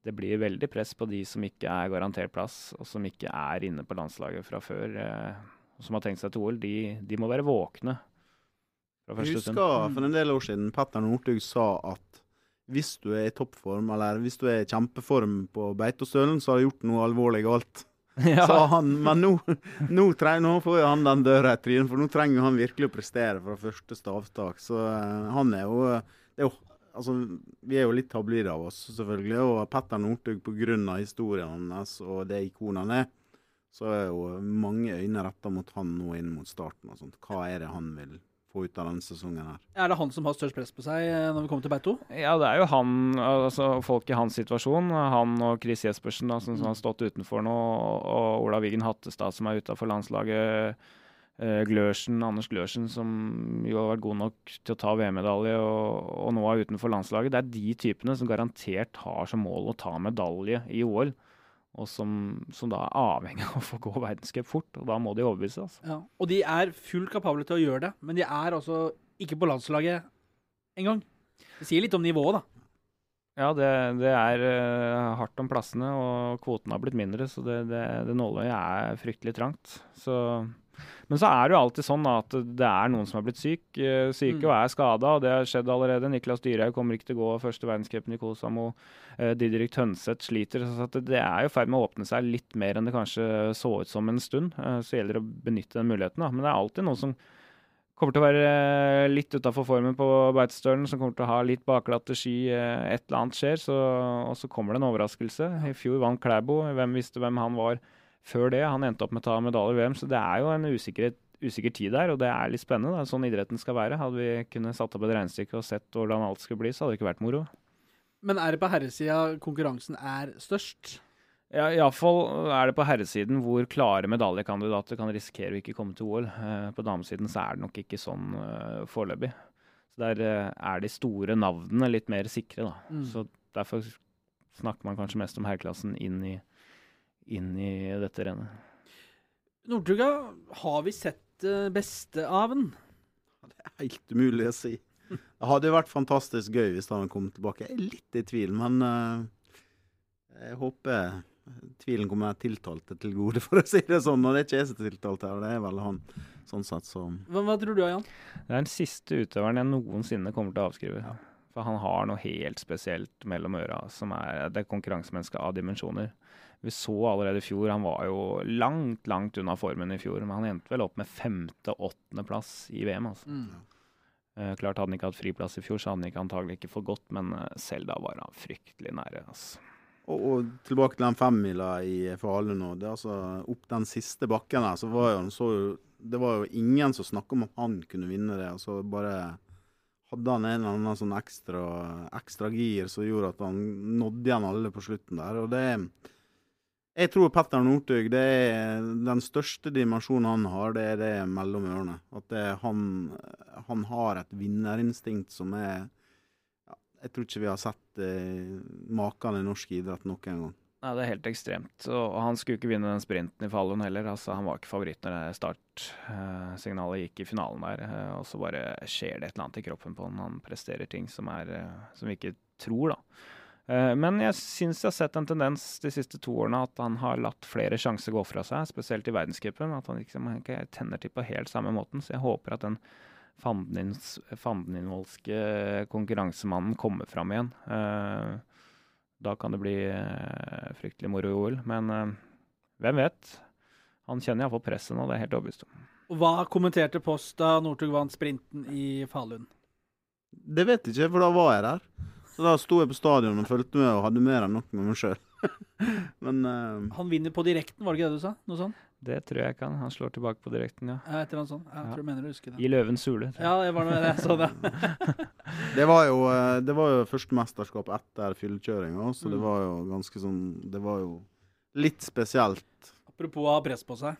det blir veldig press på de som ikke er garantert plass, og som ikke er inne på landslaget fra før, eh, og som har tenkt seg til OL. De, de må være våkne. Fra Jeg husker for en del år siden Petter Northug sa at hvis du er i toppform, eller hvis du er i kjempeform på Beitostølen, så har du gjort noe alvorlig galt. [LAUGHS] Ja. Sa han, men nå, nå, trenger, nå får han den døra i trynet, for nå trenger han virkelig å prestere fra første stavtak. Så eh, han er jo, det er jo Altså, vi er jo litt tabloide av oss, selvfølgelig. Og Petter Northug, pga. historien hans og det ikonet han er, så er jo mange øyne retta mot han nå inn mot starten. og sånt. Hva er det han vil få ut av denne sesongen her? Er det han som har størst press på seg eh, når vi kommer til Beito? Ja, det er jo han, altså folk i hans situasjon. Han og Chris Jespersen da, som, som har stått utenfor nå, og Olav Wiggen Hattestad som er utafor landslaget. Eh, Glørsen, Anders Glørsen, som jo har vært god nok til å ta VM-medalje og, og nå er utenfor landslaget. Det er de typene som garantert har som mål å ta medalje i OL. Og som, som da er avhengig av å få gå verdenscup fort. Og da må de overbevise. Altså. Ja. Og de er fullt kapable til å gjøre det, men de er altså ikke på landslaget engang. Det sier litt om nivået, da. Ja, det, det er eh, hardt om plassene, og kvoten har blitt mindre, så det, det, det nåløyet er fryktelig trangt. Så, men så er det jo alltid sånn at det er noen som er blitt syk, eh, syke Mm. og er skada. Det har skjedd allerede. Niklas Dyrhaug kommer ikke til å gå første verdenscupen i Kosamo. Uh, Didrik Tønseth sliter. Så det, er jo i ferd med å åpne seg litt mer enn det kanskje så ut som en stund. Eh, så gjelder det å benytte den muligheten. da. Men det er alltid noen som kommer til å være eh, litt utafor formen på Beitostølen, som kommer til å ha litt bakglatte ski. eh, Et eller annet skjer, så, og så kommer det en overraskelse. I fjor vant Klæbo. Hvem visste hvem han var før det? Han endte opp med å ta medalje i VM, så det er jo en usikkerhet usikker tid der, og det er litt spennende. Er sånn idretten skal være. Hadde vi kunnet satt opp et regnestykke og sett hvordan alt skulle bli, så hadde det ikke vært moro. Men er det på herresida konkurransen er størst? Ja, Iallfall er det på herresiden hvor klare medaljekandidater kan risikere å ikke komme til OL. Eh, på damesiden så er det nok ikke sånn eh, foreløpig. Så Der eh, er de store navnene litt mer sikre, da. Mm. Så derfor snakker man kanskje mest om herreklassen inn i, inn i dette rennet. Northuga, har vi sett det beste av den? Det er Helt umulig å si. Det hadde vært fantastisk gøy hvis han kom tilbake. Jeg er litt i tvil, men eh, jeg håper tvilen kommer tiltalte til gode, [LAUGHS] for å si det sånn. Og det er ikke jeg som er tiltalt her, det er vel han. Sånn sett, så Hva, hva tror du, Jan? Det er den siste utøveren jeg noensinne kommer til å avskrive. For han har noe helt spesielt mellom øra, som er det konkurransemennesket konkurransemenneske av dimensjoner. Vi så allerede i fjor, han var jo langt, langt unna formen i fjor, men han endte vel opp med femte-åttendeplass i VM. altså. Mm. Uh, klart Hadde han ikke hatt friplass i fjor, så hadde han ikke antagelig ikke fått gått, men eh, selv da var han fryktelig nære. Altså. Og, og tilbake til den femmila i Falun nå. Det er altså Opp den siste bakken der, så var jo, så, det var jo ingen som snakka om at han kunne vinne det. Altså bare hadde han en eller annen sånn ekstra, ekstra gir som gjorde at han nådde igjen alle på slutten der. Og det Jeg tror Petter Northug, det er den største dimensjonen han har, det er det mellom ørene. At det, han, han har et vinnerinstinkt som er jeg tror ikke vi har sett eh, maken i norsk idrett noen gang. Nei, Det er helt ekstremt. Og han skulle ikke vinne den sprinten i Fallon heller. Altså, han var ikke favoritt når startsignalet eh, gikk i finalen der. Eh, og så bare skjer det et eller annet i kroppen på han. Han presterer ting som, er, eh, som vi ikke tror, da. Eh, men jeg syns jeg har sett en tendens de siste to årene at han har latt flere sjanser gå fra seg, spesielt i verdenscupen. At han liksom ikke tenner til på helt samme måten. Så jeg håper at den fandenivoldske konkurransemannen kommer fram igjen. Uh, da kan det bli uh, fryktelig moro i OL. Men hvem vet? Han kjenner iallfall presset nå, det er helt overbevist om. Hva kommenterte Post da Northug vant sprinten i Falun? Det vet jeg ikke, for da var jeg der. Så da sto jeg på stadion og fulgte med og hadde mer enn nok med meg sjøl. [LAUGHS] Men Han vinner på direkten, var det ikke det du sa? Noe sånt? Det tror jeg ikke han. Han slår tilbake på direkten, ja. et eller annet sånt. Jeg tror du mener du husker det. I løvens hule. Ja, det var noe jeg så det. [LAUGHS] det var jo, eh, det var jo første mesterskap etter fyllekjøringa, så det mm. var jo ganske sånn Det var jo litt spesielt. Apropos å ha press på seg.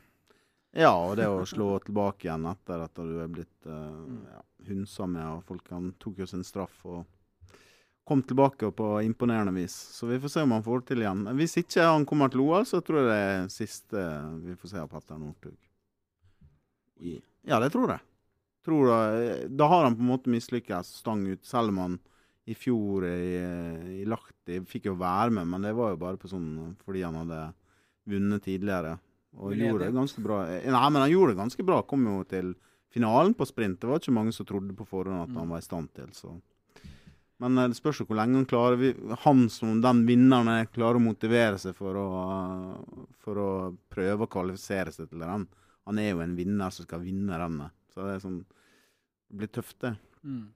Ja, og det å slå tilbake igjen etter at du er blitt uh, ja, hunsa med, og folk han tok jo sin straff. og kom tilbake på imponerende vis. Så vi får se om han får til igjen. Hvis ikke han kommer til OL, så tror jeg det er siste vi får se av Petter Northug. Ja, det tror jeg. Tror da, da har han på en måte mislykkes stang ut, selv om han i fjor i, i Lahti fikk jo være med, men det var jo bare på sånn fordi han hadde vunnet tidligere. Og gjorde det ganske bra. Nei, men han gjorde det ganske bra. Kom jo til finalen på sprint. Det var ikke mange som trodde på forhånd at han var i stand til. så... Men eh, det spørs jo hvor lenge han klarer Han som den vinneren klarer å motivere seg for å, for å prøve å kvalifisere seg til den. Han er jo en vinner som skal vinne rennet. Så det er sånn Det blir tøft, det. Mm.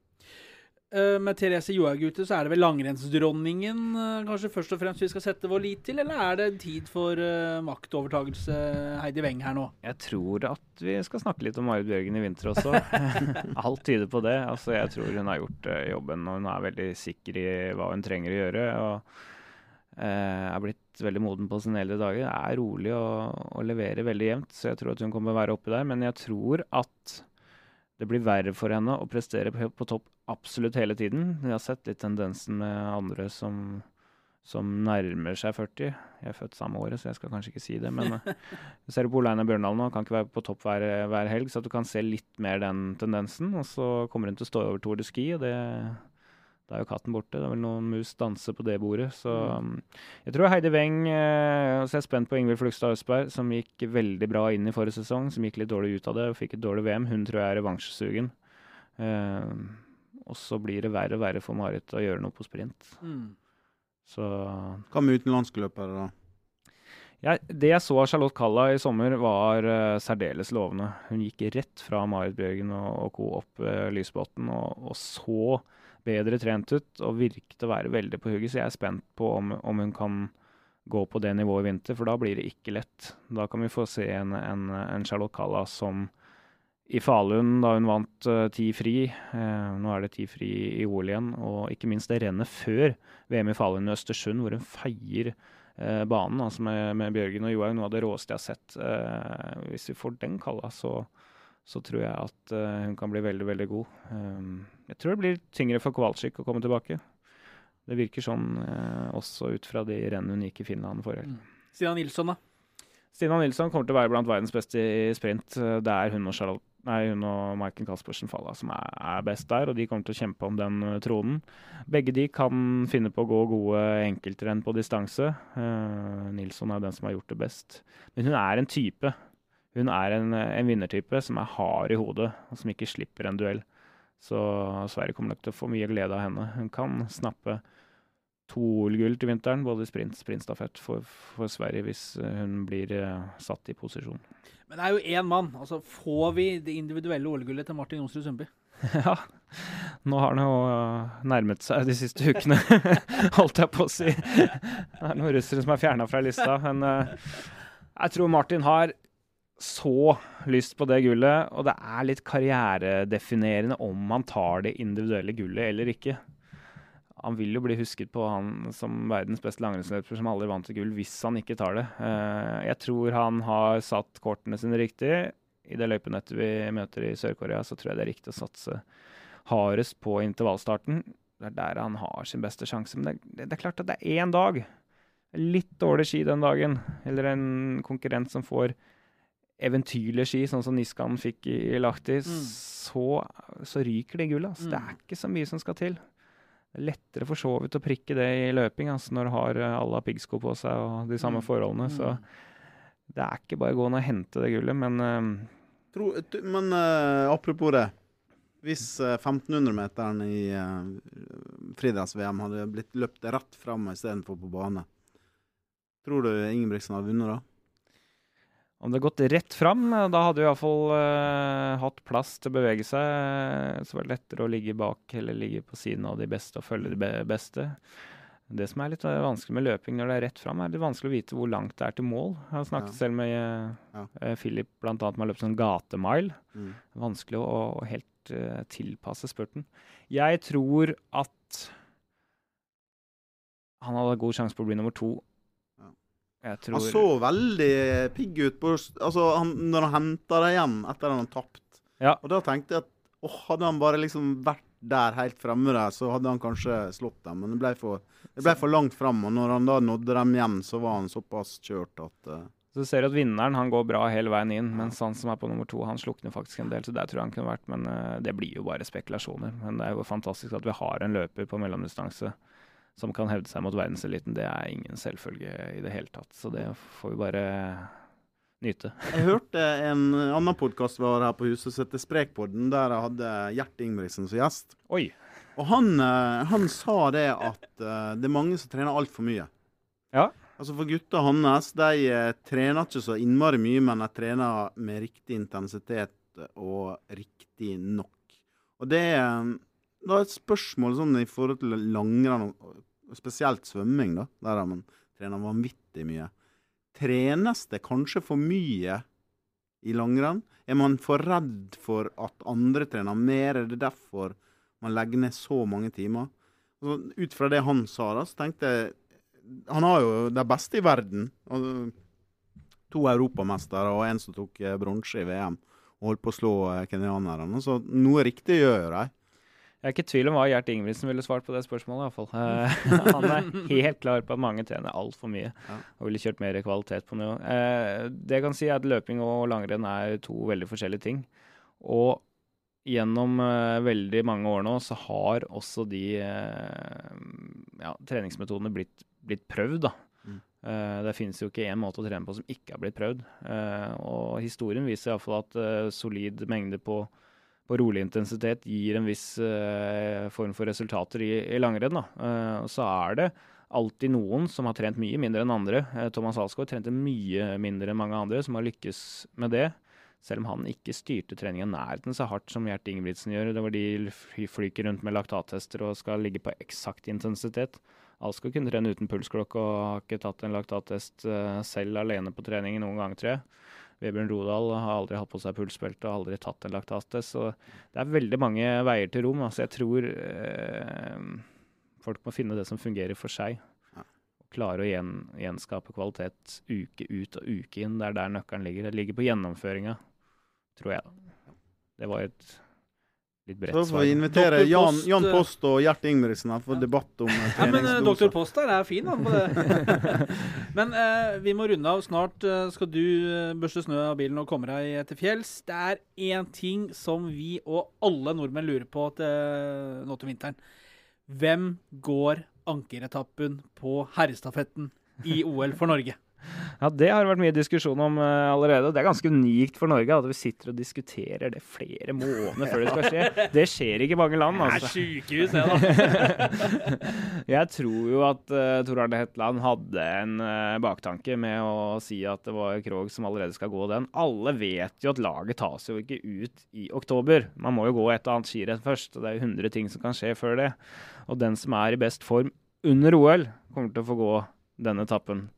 Uh, med Therese Johaug ute, så er det vel langrennsdronningen uh, kanskje først og fremst vi skal sette vår lit til, eller er det tid for uh, maktovertagelse Heidi Weng her nå? Jeg tror at vi skal snakke litt om Marit Bjørgen i vinter også. [LAUGHS] Alt tyder på det. Altså, jeg tror hun har gjort jobben, og hun er veldig sikker i hva hun trenger å gjøre. og er blitt veldig moden på sine eldre dager. Er rolig og, og leverer veldig jevnt, så jeg tror at hun kommer å være oppi der. Men jeg tror at det blir verre for henne å prestere på, på topp absolutt hele tiden. Jeg har sett litt tendensen med andre som, som nærmer seg 40. Jeg er født samme året, så jeg skal kanskje ikke si det. Men du [LAUGHS] eh, ser på Ole Einar Bjørndalen nå, kan ikke være på topp hver, hver, helg. Så du kan se litt mer den tendensen. Og så kommer hun til å stå over Tour de Ski, og det, da er jo katten borte. Det er vel noen mus danser på det bordet. Så mm. Um, jeg tror Heidi Weng eh, Så jeg er spent på Ingvild Flugstad Østberg, som gikk veldig bra inn i forrige sesong. Som gikk litt dårlig ut av det og fikk et dårlig VM. Hun tror jeg er revansjesugen. Eh, og så blir det verre og verre for Marit å gjøre noe på sprint. Mm. Så Hva med utenlandske løpere, da? Ja, det jeg så av Charlotte Kalla i sommer, var uh, særdeles lovende. Hun gikk rett fra Marit Bjørgen og, og co. opp uh, Lysbotn og, og, så bedre trent ut og virket å være veldig på hugget. Så jeg er spent på om, om, hun kan gå på det nivået i vinter, for da blir det ikke lett. Da kan vi få se en, en, en Charlotte Kalla som i Falun, da hun vant uh, ti fri. Uh, nå er det ti fri i OL igjen. Og ikke minst det rennet før VM i Falun i Østersund, hvor hun feier uh, banen altså med, med, Bjørgen og Johaug. Noe av det råeste jeg har sett. hvis vi får den kalla, så, så tror jeg at hun kan bli veldig, veldig god. Um, jeg tror det blir tyngre for Kowalczyk å komme tilbake. Det virker sånn også ut fra de rennene hun gikk i Finland forrige helg. Mm. Stina Nilsson, da? Stina Nilsson kommer til å være blant verdens beste i sprint. Det er hun og Charlotte Nei, hun og Maiken Caspersen Falla som er, er, best der, og de kommer til å kjempe om den uh, tronen. Begge de kan finne på å gå gode enkeltrenn på distanse. Uh, Nilsson er den som har gjort det best. Men hun er en type. Hun er en, en vinnertype som er hard i hodet, og som ikke slipper en duell. Så Sverige kommer nok til å få mye glede av henne. Hun kan snappe to OL-gull til vinteren, både sprint og sprintstafett for, for Sverige, hvis eh, hun blir uh, satt i posisjon. Men det er jo én mann. altså Får vi det individuelle OL-gullet til Martin Jonsrud Sundby? [LAUGHS] Ja, nå har han jo uh, nærmet seg de siste ukene, [LAUGHS] holdt jeg på å si. Det er noen russere som er fjerna fra lista, men uh, jeg tror Martin har så lyst på det gullet, og det er litt karrieredefinerende om han tar det individuelle gullet eller ikke. Han vil jo bli husket på han som verdens beste langrennsløper som aldri vant til gull, hvis han ikke tar det. Uh, jeg tror han har satt kortene sine riktig i det løypenettet vi møter i Sør-Korea, så tror jeg det er riktig å satse hardest på intervallstarten. Det er der han har sin beste sjanse. Men det, det er klart at det er én dag. Litt dårlig ski den dagen, eller en konkurrent som får eventyrlige ski, sånn som Niskan fikk i, i Lahti, mm. så, så, ryker det gullet. Altså. Mm. Det er ikke så mye som skal til. Er lettere for så vidt å prikke det i løping altså, når du har alle har piggsko på seg og de samme mm. forholdene. Så mm. det er ikke bare å gå ned og hente det gullet, men um, Tro, men uh, apropos det. Hvis uh, 1500-meteren i uh, friidretts-VM hadde blitt løpt rett fram istedenfor på bane, tror du Ingebrigtsen hadde vunnet da? Om det hadde gått rett fram, da hadde vi iallfall uh, hatt plass til å bevege seg. Så var det lettere å ligge bak eller ligge på siden av de beste og følge de beste. Det som er litt eh, vanskelig med løping når det er rett fram, er det vanskelig å vite hvor langt det er til mål. Jeg har snakket ja. selv med uh, ja. Philip bl.a. om å løpe sånn gatemile. Mm. Vanskelig å, å helt uh, tilpasse spurten. Jeg tror at han hadde god sjanse på å bli nummer to. Tror... Han så veldig pigg ut på, altså, han, når han henta det igjen etter at han tapt. Ja. Og da tenkte jeg at oh, hadde han bare liksom vært der helt fremme der, så hadde han kanskje slått dem. Men det ble for, det ble for langt fram, og når han da nådde dem igjen, så var han såpass kjørt at uh... Så du ser at vinneren han går bra hele veien inn, mens han som er på nummer to, han slukner faktisk en del. Så der tror jeg han kunne vært, men uh, det blir jo bare spekulasjoner. Men det er jo fantastisk at vi har en løper på mellomdistanse som kan hevde seg mot verdenseliten. Det er ingen selvfølge i det hele tatt. Så det får vi bare nyte. [LAUGHS] jeg hørte en annen podkast var her på huset som heter Sprekpodden, der jeg hadde Gjert Ingebrigtsen som gjest. Oi. Og han, eh, han, sa det at uh, det er mange som trener altfor mye. Ja. Altså For gutta hans, de uh, trener ikke så innmari mye, men de trener med riktig intensitet og riktig nok. Og det da et spørsmål sånn i forhold til langrenn, spesielt svømming, da, der man trener vanvittig mye. Trenes det kanskje for mye i langrenn? Er man for redd for at andre trener mer? Er det derfor man legger ned så mange timer? Så ut fra det han sa, da, så tenkte jeg Han har jo det beste i verden. Altså, to europamestere og en som tok eh, bronse i VM. Og holdt på å slå eh, kenyanerne. Så noe riktig gjør de. Jeg er ikke i tvil om hva Gjert Ingebrigtsen ville svart på det spørsmålet. I hvert fall. Uh, [LAUGHS] han er helt klar på at mange trener altfor mye ja. og ville kjørt mer kvalitet på noe. Uh, det jeg kan si er at løping og langrenn er to veldig forskjellige ting. Og gjennom uh, veldig mange år nå så har også de ja, treningsmetodene blitt, blitt prøvd. da. Mm. det finnes jo ikke én måte å trene på som ikke har blitt prøvd. og historien viser iallfall at solid mengde på på rolig intensitet gir en viss uh, form for resultater i, i langrenn. Uh, så er det alltid noen som har trent mye mindre enn andre. Uh, Thomas Alsgaard trente mye mindre enn mange andre, som har lykkes med det. Selv om han ikke styrte treningen nærheten så hardt som Gjert Ingebrigtsen gjør. Det var de flyker rundt med laktattester og skal ligge på eksakt intensitet. Alsgaard kunne trene uten pulsklokke og har ikke tatt en laktattest selv alene på trening noen gang, tror jeg. Vebjørn Rodal har aldri hatt på seg pulsbelte og aldri tatt en laktattest. Så det er veldig mange veier til rom. Altså jeg tror eh, folk må finne det som fungerer for seg. Og klare å gjen, gjenskape kvalitet uke ut og uke inn. Det er der nøkkelen ligger. Det ligger på gjennomføringa, tror jeg. Det var et litt bredt svar. Så får vi invitere Jan, Post, Jan, Post og Gjert Ingebrigtsen for ja. debatt om treningsdoser. Ja, men uh, Doktor Post der er fin, han på det. [LAUGHS] men uh, vi må runde av. Snart uh, skal du børste snø av bilen og komme deg til fjells. Det er én ting som vi og alle nordmenn lurer på til, nå til vinteren. Hvem går ankeretappen på herrestafetten i OL for Norge? [LAUGHS] Ja, det har vært mye diskusjon om uh, allerede. Det er ganske unikt for Norge at vi sitter og diskuterer det flere måneder før det skal skje. [LAUGHS] Det skjer ikke i mange land. Det er sykehus, det, da. [LAUGHS] Jeg tror jo at uh, Tor Arne Hetland hadde en uh, baktanke med å si at det var Krog som allerede skal gå den. Alle vet jo at laget tas jo ikke ut i oktober. Man må jo gå et og annet skirenn først, og det er jo 100 ting som kan skje før det. Og den som er i best form under OL, kommer til å få gå denne etappen.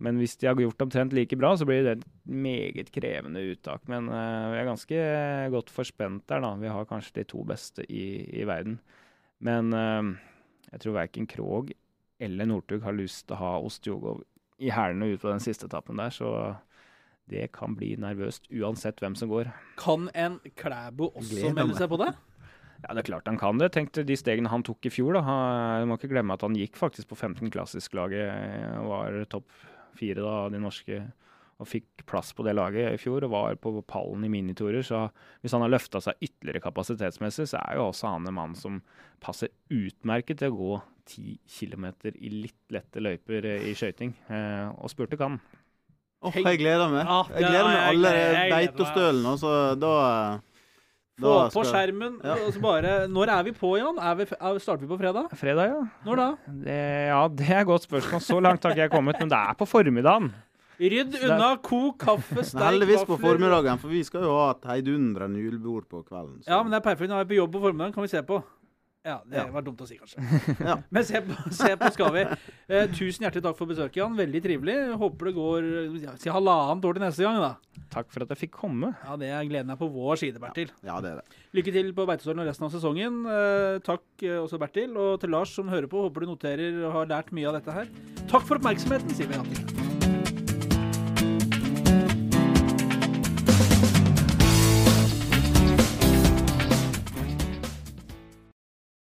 Men hvis de har gjort omtrent like bra, så blir det et meget krevende uttak. Men uh, vi er ganske godt forspent der, da. Vi har kanskje de to beste i, i verden. Men uh, jeg tror verken Krog eller Northug har lyst til å ha Ostjogov i hælene ut på den siste etappen der, så det kan bli nervøst uansett hvem som går. Kan en Klæbo også Gleder melde seg på det? Ja, det er klart han kan det. Tenk de stegene han tok i fjor. da. Han, du må ikke glemme at han gikk faktisk på 15 klassisk-laget og var topp fire da, de norske. Og fikk plass på det laget i fjor og var på pallen i minitorer. Så hvis han har løfta seg ytterligere kapasitetsmessig, så er jo også han en mann som passer utmerket til å gå 10 km i litt lette løyper eh, i skøyting. Eh, og spurte kan. Åh, jeg gleder meg. Jeg gleder meg gleder- jeg gleder meg. beitostølene. Altså, da Få på skjermen. Ja. og så bare, når er vi på, Jan? Er vi, er, starter vi på fredag? Fredag, ja. Når da? Det, ja, det er et godt spørsmål. Så langt har ikke jeg kommet, men det er på formiddagen. Rydd unna, kok kaffe, steik heldigvis på formiddagen, for vi skal jo ha et heidundrende julebord på kvelden. så- Ja, men det er perfekt. Nå er vi på jobb på formiddagen, kan vi se på. Ja, det Ja. var dumt å si, kanskje. [LAUGHS] Ja. Men se på, se på skal vi. Eh, tusen hjertelig takk for besøket, Jan. Veldig trivelig. Håper det går ja, si halvannet år til neste gang, da. Takk for at jeg fikk komme. Ja, Det er gleden er på vår side, Bertil. Ja, det er det. Lykke til på Beitostølen og resten av sesongen. Eh, takk eh, også, Bertil. Og til Lars som hører på, håper du noterer og har lært mye av dette her. Takk for oppmerksomheten, sier vi.